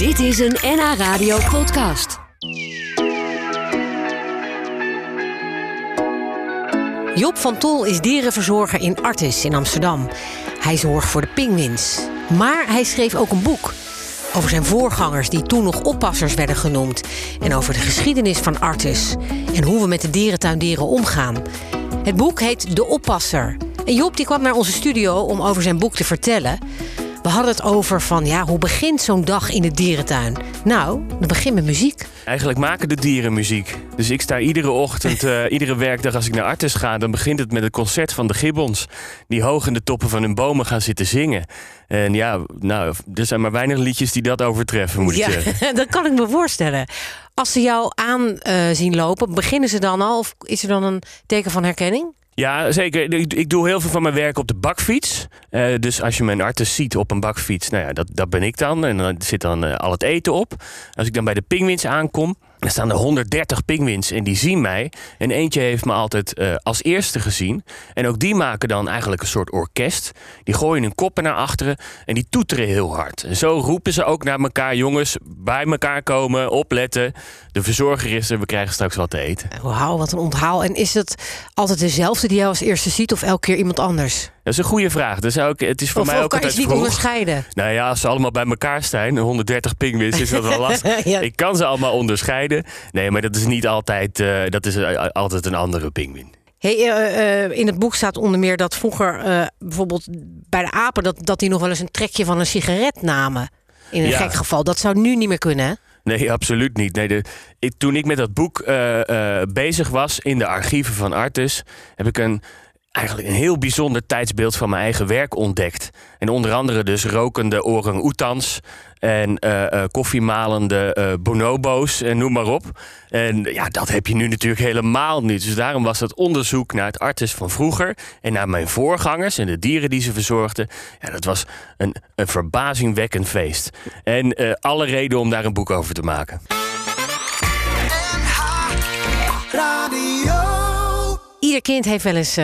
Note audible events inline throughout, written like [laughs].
Dit is een NH Radio podcast. Job van Tol is dierenverzorger in Artis in Amsterdam. Hij zorgt voor de pinguïns. Maar hij schreef ook een boek over zijn voorgangers die toen nog oppassers werden genoemd en over de geschiedenis van Artis en hoe we met de dierentuindieren omgaan. Het boek heet De Oppasser. En Job die kwam naar onze studio om over zijn boek te vertellen. We hadden het over van ja, hoe begint zo'n dag in de dierentuin? Nou, dan begint met muziek. Eigenlijk maken de dieren muziek. Dus ik sta iedere ochtend, uh, [laughs] iedere werkdag als ik naar Artes ga... dan begint het met het concert van de gibbons. Die hoog in de toppen van hun bomen gaan zitten zingen. En ja, nou, er zijn maar weinig liedjes die dat overtreffen, moet ik ja, zeggen. [laughs] dat kan ik me voorstellen. Als ze jou aan uh, zien lopen, beginnen ze dan al? Of is er dan een teken van herkenning? Ja, zeker. Ik, ik, doe heel veel van mijn werk op de bakfiets. Uh, dus als je mijn artis ziet op een bakfiets, nou ja, dat, dat ben ik dan. En dan zit dan uh, al het eten op. Als ik dan bij de pingwins aankom, er staan er 130 pingwins en die zien mij. En eentje heeft me altijd uh, als eerste gezien. En ook die maken dan eigenlijk een soort orkest. Die gooien hun koppen naar achteren en die toeteren heel hard. En zo roepen ze ook naar elkaar: jongens, bij elkaar komen, opletten. De verzorger is er, we krijgen straks wat te eten. Wauw, wat een onthaal. En is het altijd dezelfde die jou als eerste ziet of elke keer iemand anders? Dat is een goede vraag. Dus ook, het is voor of, mij of ook kan je ze niet vroeg. onderscheiden? Nou ja, als ze allemaal bij elkaar staan, 130 pingwins, is dat wel [laughs] lastig. Ja. Ik kan ze allemaal onderscheiden. Nee, maar dat is niet altijd, uh, dat is uh, altijd een andere pingwin. Hey, uh, uh, in het boek staat onder meer dat vroeger bijvoorbeeld bij de apen... Dat, dat die nog wel eens een trekje van een sigaret namen. In een Ja. gek geval. Dat zou nu niet meer kunnen, hè? Nee, absoluut niet. Nee, de, ik, toen ik met dat boek bezig was in de archieven van Artis, heb ik een, eigenlijk een heel bijzonder tijdsbeeld van mijn eigen werk ontdekt. En onder andere dus rokende orang-oetans en uh, uh, koffiemalende uh, bonobo's en noem maar op. En ja, dat heb je nu natuurlijk helemaal niet. Dus daarom was dat onderzoek naar het Artis van vroeger en naar mijn voorgangers en de dieren die ze verzorgden. Ja, dat was een, een verbazingwekkend feest. En alle reden om daar een boek over te maken. Ieder kind heeft wel eens,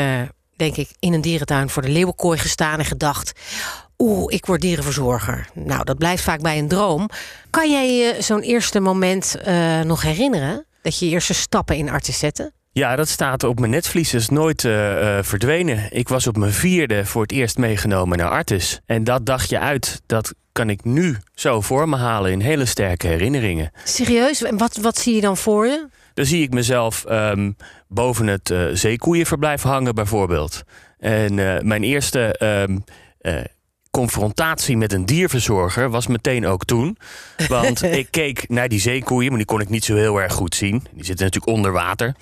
denk ik, in een dierentuin voor de leeuwenkooi gestaan en gedacht. Oeh, ik word dierenverzorger. Nou, dat blijft vaak bij een droom. Kan jij je zo'n eerste moment uh, nog herinneren? Dat je je eerste stappen in artis zette? Ja, dat staat op mijn netvlies. is nooit uh, uh, verdwenen. Ik was op mijn vierde voor het eerst meegenomen naar Artis. En dat dagje uit, dat kan ik nu zo voor me halen in hele sterke herinneringen. Serieus? En wat, wat zie je dan voor je? Dan zie ik mezelf um, boven het uh, zeekoeienverblijf hangen bijvoorbeeld. En uh, mijn eerste um, uh, confrontatie met een dierverzorger was meteen ook toen. Want [laughs] ik keek naar die zeekoeien, maar die kon ik niet zo heel erg goed zien. Die zitten natuurlijk onder water.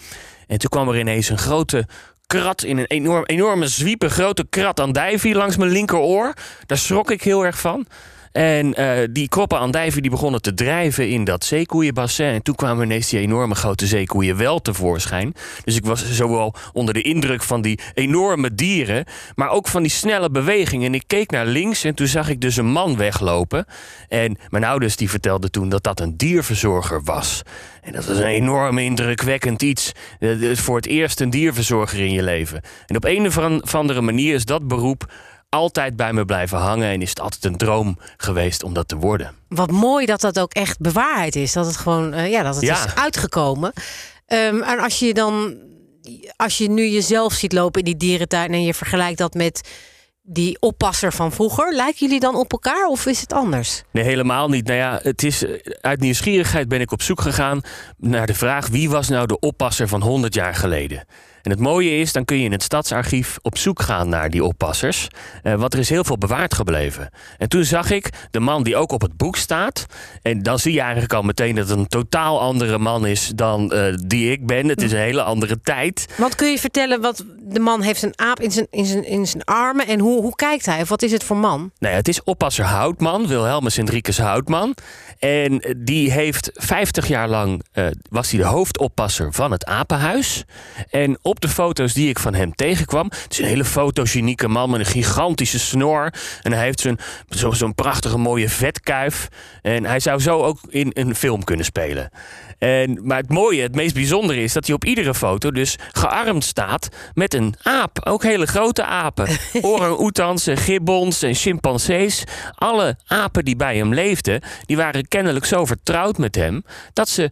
En toen kwam er ineens een grote krat in een enorm, enorme zwiepen grote krat andijvie langs mijn linkeroor. Daar schrok ik heel erg van. En uh, die kroppen andijven die begonnen te drijven in dat zeekoeienbassin. En toen kwamen ineens die enorme grote zeekoeien wel tevoorschijn. Dus ik was zowel onder de indruk van die enorme dieren... maar ook van die snelle bewegingen. En ik keek naar links en toen zag ik dus een man weglopen. En mijn ouders die vertelden toen dat dat een dierverzorger was. En dat was een enorm indrukwekkend iets. Uh, voor het eerst een dierverzorger in je leven. En op een of andere manier is dat beroep altijd bij me blijven hangen en is het altijd een droom geweest om dat te worden. Wat mooi dat dat ook echt bewaarheid is. Dat het gewoon, uh, ja, dat het Ja. is uitgekomen. Um, en als je dan, als je nu jezelf ziet lopen in die dierentuin en je vergelijkt dat met die oppasser van vroeger, lijken jullie dan op elkaar of is het anders? Nee, helemaal niet. Nou ja, het is, uit nieuwsgierigheid ben ik op zoek gegaan naar de vraag wie was nou de oppasser van 100 jaar geleden. En het mooie is, dan kun je in het stadsarchief op zoek gaan naar die oppassers. Uh, want er is heel veel bewaard gebleven. En toen zag ik de man die ook op het boek staat. En dan zie je eigenlijk al meteen dat het een totaal andere man is dan uh, die ik ben. Het is een hele andere tijd. Want kun je vertellen wat de man heeft een aap in zijn, in zijn, in zijn armen en hoe, hoe kijkt hij? Of wat is het voor man? Nou ja, het is oppasser Houtman, Wilhelmus Hendrikus Houtman. En die heeft 50 jaar lang uh, was hij de hoofdoppasser van het apenhuis. En op op de foto's die ik van hem tegenkwam. Het is een hele fotogenieke man met een gigantische snor. En hij heeft zo'n zo, zo'n prachtige mooie vetkuif. En hij zou zo ook in een film kunnen spelen. En, maar het mooie, het meest bijzondere is dat hij op iedere foto dus gearmd staat met een aap. Ook hele grote apen. [laughs] Orang-oetans en gibbons en chimpansees. Alle apen die bij hem leefden, die waren kennelijk zo vertrouwd met hem... dat ze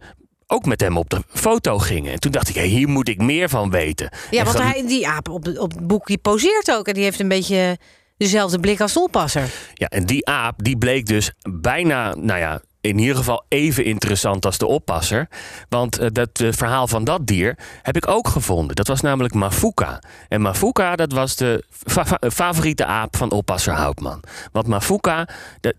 ook met hem op de foto gingen. En toen dacht ik, hey, hier moet ik meer van weten. Ja, En want hij, die aap op, op het boek die poseert ook. En die heeft een beetje dezelfde blik als oppasser. Ja, en die aap die bleek dus bijna, nou ja, in ieder geval even interessant als de oppasser. Want eh, dat eh, verhaal van dat dier heb ik ook gevonden. Dat was namelijk Mafuka. En Mafuka, dat was de fa- favoriete aap van oppasser Houtman. Want Mafuka,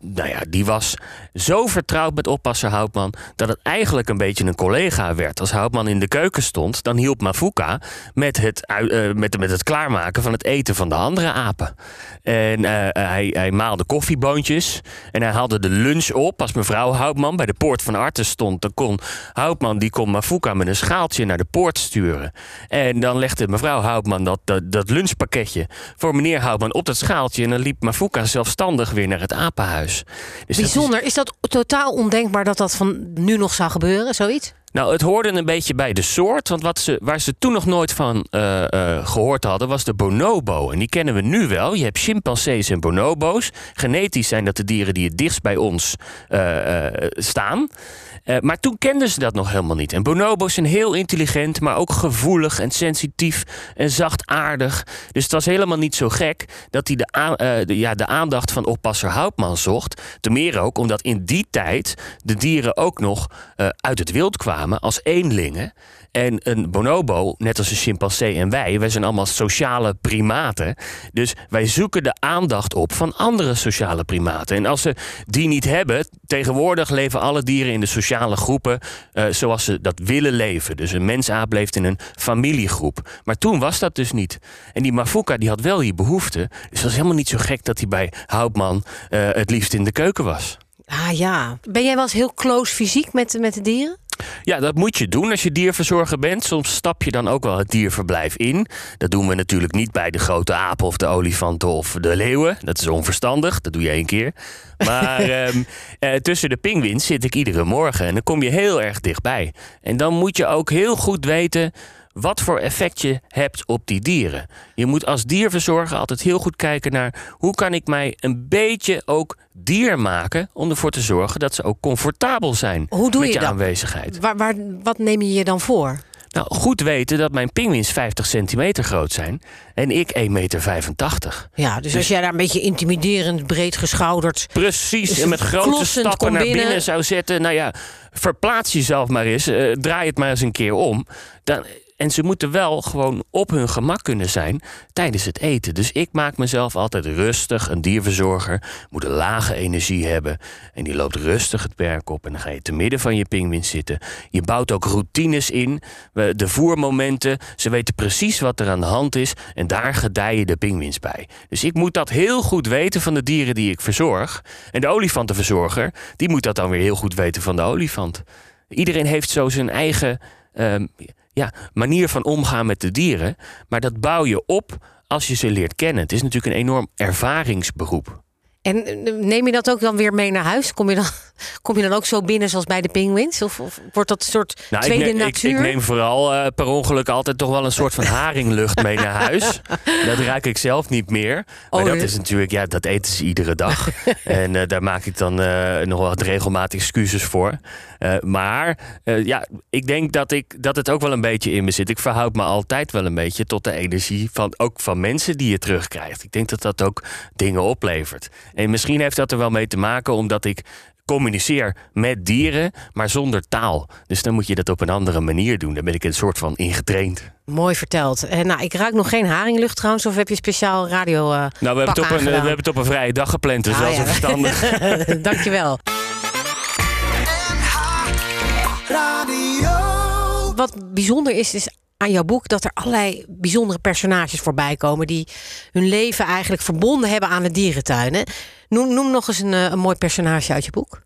nou ja, die was zo vertrouwd met oppasser Houtman... dat het eigenlijk een beetje een collega werd. Als Houtman in de keuken stond, dan hielp Mafuka... met het, eh, met, met het klaarmaken van het eten van de andere apen. En eh, hij, hij maalde koffieboontjes. En hij haalde de lunch op als mevrouw Houtman bij de poort van Artes stond. Dan kon Houtman die kon Mafuka met een schaaltje naar de poort sturen. En dan legde mevrouw Houtman dat, dat, lunchpakketje voor meneer Houtman op dat schaaltje. En dan liep Mafuka zelfstandig weer naar het apenhuis. Dus dat is- Bijzonder. Is dat totaal ondenkbaar dat dat van nu nog zou gebeuren, zoiets? Nou, het hoorde een beetje bij de soort. Want wat ze, waar ze toen nog nooit van eh, eh, gehoord hadden, was de bonobo. En die kennen we nu wel. Je hebt chimpansees en bonobo's. Genetisch zijn dat de dieren die het dichtst bij ons eh, staan. Maar toen kenden ze dat nog helemaal niet. En bonobo's zijn heel intelligent, maar ook gevoelig en sensitief en zachtaardig. Dus het was helemaal niet zo gek dat hij de, ja, de aandacht van oppasser Houtman zocht. Ten meer ook omdat in die tijd de dieren ook nog uit het wild kwamen als eenlingen. En een bonobo, net als een chimpansee en wij, wij zijn allemaal sociale primaten. Dus wij zoeken de aandacht op van andere sociale primaten. En als ze die niet hebben, tegenwoordig leven alle dieren in de sociale groepen eh, zoals ze dat willen leven. Dus een mensaap leeft in een familiegroep. Maar toen was dat dus niet. En die Mafuka die had wel die behoefte. Dus was helemaal niet zo gek dat hij bij Houtman eh, het liefst in de keuken was. Ah ja. Ben jij wel eens heel close fysiek met, met de dieren? Ja, dat moet je doen als je dierverzorger bent. Soms stap je dan ook wel het dierverblijf in. Dat doen we natuurlijk niet bij de grote apen of de olifanten of de leeuwen. Dat is onverstandig, dat doe je één keer. Maar [laughs] ehm, eh, tussen de pinguïns zit ik iedere morgen en dan kom je heel erg dichtbij. En dan moet je ook heel goed weten wat voor effect je hebt op die dieren. Je moet als dierverzorger altijd heel goed kijken naar hoe kan ik mij een beetje ook dier maken om ervoor te zorgen dat ze ook comfortabel zijn Hoe doe met je aanwezigheid. Waar, waar, wat neem je je dan voor? Nou, goed weten dat mijn pinguïns 50 centimeter groot zijn en ik 1,85 meter. Ja, dus, als jij daar een beetje intimiderend, breed geschouderd... Precies, Dus en met grote stappen naar binnen. binnen zou zetten. Nou ja, verplaats jezelf maar eens. eh, draai het maar eens een keer om. Dan, en ze moeten wel gewoon op hun gemak kunnen zijn tijdens het eten. Dus ik maak mezelf altijd rustig. Een dierverzorger moet een lage energie hebben. En die loopt rustig het perk op. En dan ga je te midden van je pinguïns zitten. Je bouwt ook routines in. De voermomenten. Ze weten precies wat er aan de hand is. En daar gedijen de pinguïns bij. Dus ik moet dat heel goed weten van de dieren die ik verzorg. En de olifantenverzorger, die moet dat dan weer heel goed weten van de olifant. Iedereen heeft zo zijn eigen ehm, ja, manier van omgaan met de dieren. Maar dat bouw je op als je ze leert kennen. Het is natuurlijk een enorm ervaringsberoep. En eh, neem je dat ook dan weer mee naar huis? Kom je dan, [laughs] kom je dan ook zo binnen zoals bij de penguins? Of, of wordt dat een soort Nou, ik, tweede neem, ik, natuur? ik neem vooral eh, per ongeluk altijd toch wel een soort van haringlucht mee naar huis. [laughs] Dat ruik ik zelf niet meer. Maar Oh, dat is natuurlijk, ja, dat eten ze iedere dag. [laughs] en eh, daar maak ik dan eh, nog wel wat regelmatig excuses voor. Maar ja, ik denk dat, ik, dat het ook wel een beetje in me zit. Ik verhoud me altijd wel een beetje tot de energie van, ook van mensen die je terugkrijgt. Ik denk dat dat ook dingen oplevert. En misschien heeft dat er wel mee te maken omdat ik communiceer met dieren, maar zonder taal. Dus dan moet je dat op een andere manier doen. Daar ben ik een soort van ingetraind. Mooi verteld. En nou, ik ruik nog geen haringlucht trouwens. Of heb je speciaal radio eh Nou, we hebben, het op een, we aangedaan? hebben het op een vrije dag gepland, dus Ah, dat is ja. verstandig. [laughs] Dankjewel. Wat bijzonder is, is aan jouw boek dat er allerlei bijzondere personages voorbij komen. die hun leven eigenlijk verbonden hebben aan de dierentuinen. Noem, noem nog eens een, eh, een mooi personage uit je boek.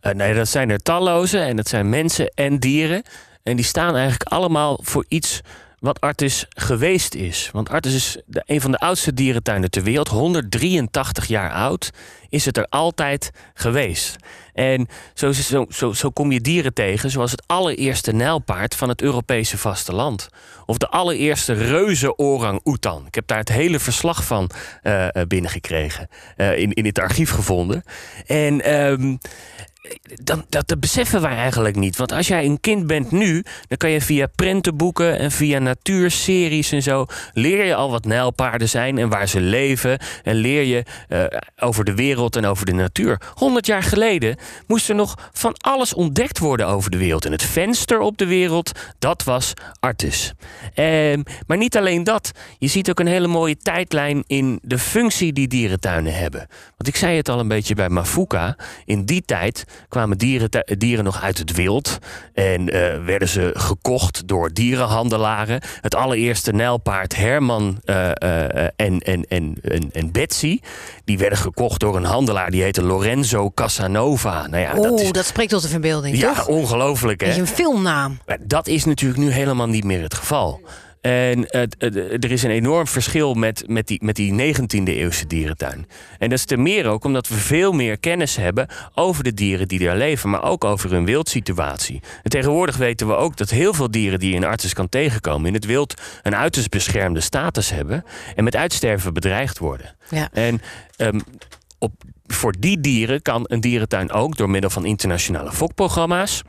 Eh, nee, dat zijn er talloze en dat zijn mensen en dieren. En die staan eigenlijk allemaal voor iets wat Artis geweest is. Want Artis is de, een van de oudste dierentuinen ter wereld. 183 jaar oud is het er altijd geweest. En zo, zo, zo, kom je dieren tegen zoals het allereerste nijlpaard van het Europese vasteland. Of de allereerste reuze orang-oetan. Ik heb daar het hele verslag van uh, binnengekregen. Uh, in, in het archief gevonden. En... Um, dat, beseffen wij eigenlijk niet. Want als jij een kind bent nu, dan kan je via prentenboeken en via natuurseries en zo. leer je al wat nijlpaarden zijn en waar ze leven. En leer je uh, over de wereld en over de natuur. 100 jaar geleden moest er nog van alles ontdekt worden over de wereld. En het venster op de wereld, dat was Artis. Eh, maar niet alleen dat. Je ziet ook een hele mooie tijdlijn in de functie die dierentuinen hebben. Want ik zei het al een beetje bij Mafuka. In die tijd kwamen dieren, dieren nog uit het wild. En uh, werden ze gekocht door dierenhandelaren. Het allereerste nijlpaard Herman uh, en, en, en, en, en Betsy. Die werden gekocht door een handelaar. Die heette Lorenzo Casanova. Nou ja, Oeh, dat, is, dat spreekt tot de verbeelding, Ja, toch? ongelooflijk hè. Dat is een filmnaam. Maar dat is natuurlijk nu helemaal niet meer het geval. En er is een enorm verschil met, met, die, met die 19e eeuwse dierentuin. En dat is ten meer ook omdat we veel meer kennis hebben over de dieren die daar leven, maar ook over hun wildsituatie. En tegenwoordig weten we ook dat heel veel dieren die je in artsen kan tegenkomen in het wild een uiterst beschermde status hebben en met uitsterven bedreigd worden. Ja. En um, op, voor die dieren kan een dierentuin ook door middel van internationale fokprogramma's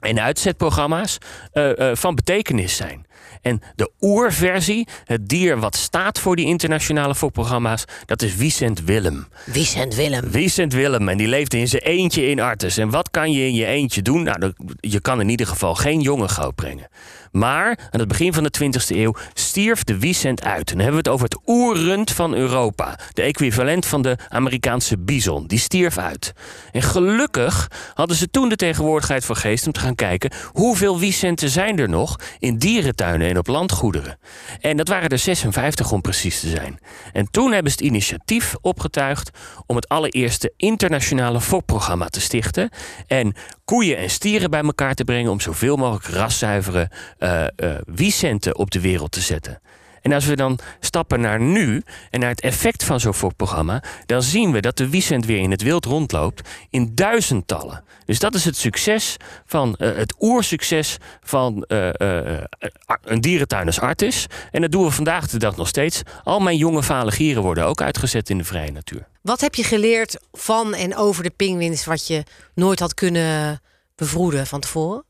en uitzetprogramma's uh, uh, van betekenis zijn. En de oerversie, het dier wat staat voor die internationale fokprogramma's, dat is Vicent Willem. Vicent Willem. Vicent Willem. En die leefde in zijn eentje in Artes. En wat kan je in je eentje doen? Nou, je kan in ieder geval geen jongen goud brengen. Maar aan het begin van de 20e eeuw stierf de Vicent uit. En dan hebben we het over het oerrund van Europa. De equivalent van de Amerikaanse bison. Die stierf uit. En gelukkig hadden ze toen de tegenwoordigheid van geest om te gaan kijken hoeveel Vicenten zijn er nog in en op landgoederen. En dat waren er 56 om precies te zijn. En toen hebben ze het initiatief opgetuigd om het allereerste internationale fokprogramma te stichten. En koeien en stieren bij elkaar te brengen om zoveel mogelijk raszuivere uh, op de wereld te zetten. En als we dan stappen naar nu en naar het effect van zo'n fokprogramma, dan zien we dat de Wiesent weer in het wild rondloopt in duizendtallen. Dus dat is het succes van uh, het oersucces van uh, uh, een dierentuin als Artis. En dat doen we vandaag de dag nog steeds. Al mijn jonge vale gieren worden ook uitgezet in de vrije natuur. Wat heb je geleerd van en over de pinguïns wat je nooit had kunnen bevroeden van tevoren?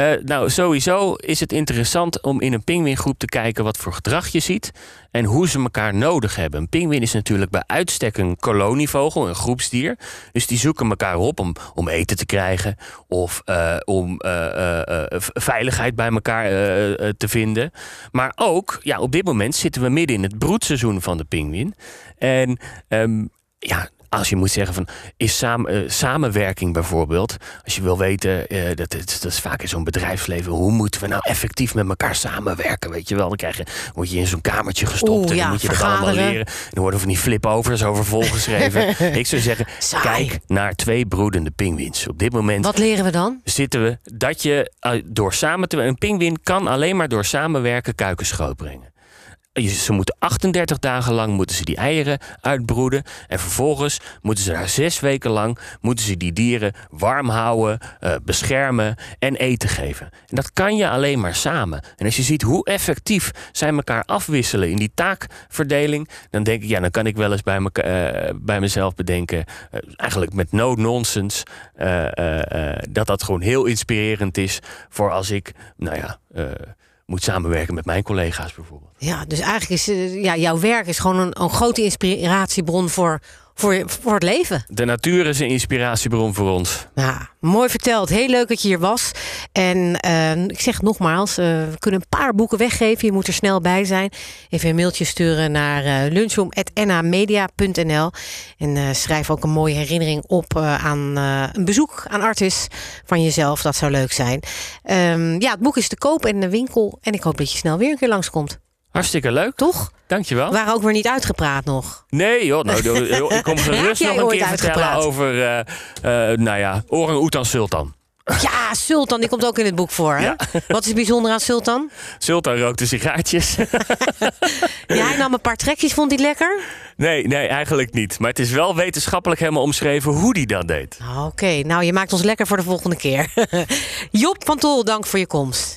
Uh, nou, sowieso is het interessant om in een pinguïngroep te kijken wat voor gedrag je ziet en hoe ze elkaar nodig hebben. Een pinguïn is natuurlijk bij uitstek een kolonievogel, een groepsdier. Dus die zoeken elkaar op om, om eten te krijgen of uh, om uh, veiligheid bij elkaar te vinden. Maar ook, ja, op dit moment zitten we midden in het broedseizoen van de pinguïn. En um, ja, als je moet zeggen van is samen, uh, samenwerking bijvoorbeeld, als je wil weten, uh, dat, dat, dat, is vaak in zo'n bedrijfsleven, hoe moeten we nou effectief met elkaar samenwerken? Weet je wel, dan krijg je, word je in zo'n kamertje gestopt Oeh, en dan ja, moet je dat allemaal leren. En dan worden van die flip-overs over volgeschreven. [laughs] Ik zou zeggen, Saai. kijk naar twee broedende pinguïns. Op dit moment Wat leren we dan? zitten we dat je uh, door samen te een pinguïn kan alleen maar door samenwerken kuikens groot brengen. Ze moeten 38 dagen lang moeten ze die eieren uitbroeden. En vervolgens moeten ze daar zes weken lang moeten ze die dieren warm houden, eh, beschermen en eten geven. En dat kan je alleen maar samen. En als je ziet hoe effectief zij elkaar afwisselen in die taakverdeling, dan denk ik, ja, dan kan ik wel eens bij, meka- eh, bij mezelf bedenken, eh, eigenlijk met no nonsense, dat dat gewoon heel inspirerend is voor als ik, nou ja. Moet samenwerken met mijn collega's bijvoorbeeld. Ja, dus eigenlijk is eh, ja, jouw werk is gewoon een, een grote inspiratiebron voor, voor, het leven. De natuur is een inspiratiebron voor ons. Ja, mooi verteld. Heel leuk dat je hier was. En eh, ik zeg nogmaals, eh, we kunnen een paar boeken weggeven. Je moet er snel bij zijn. Even een mailtje sturen naar eh lunchroom.namedia.nl En schrijf ook een mooie herinnering op aan een bezoek aan Artis van jezelf. Dat zou leuk zijn. Ehm, ja, het boek is te koop in de winkel. En ik hoop dat je snel weer een keer langskomt. Hartstikke leuk. Toch? Dankjewel. We waren ook weer niet uitgepraat nog. Nee joh, nou, joh, ik kom [laughs] gerust nog een keer vertellen over, eh, eh, nou ja, Orang Oetan Sultan. Ja, Sultan, die komt ook in het boek voor. Hè? Ja. Wat is bijzonder aan Sultan? Sultan rookte sigaartjes. [laughs] Ja, hij nam een paar trekjes, vond hij lekker? nee, nee, eigenlijk niet. Maar het is wel wetenschappelijk helemaal omschreven hoe die dat deed. Oké, nou je maakt ons lekker voor de volgende keer. [laughs] Job van Tol, dank voor je komst.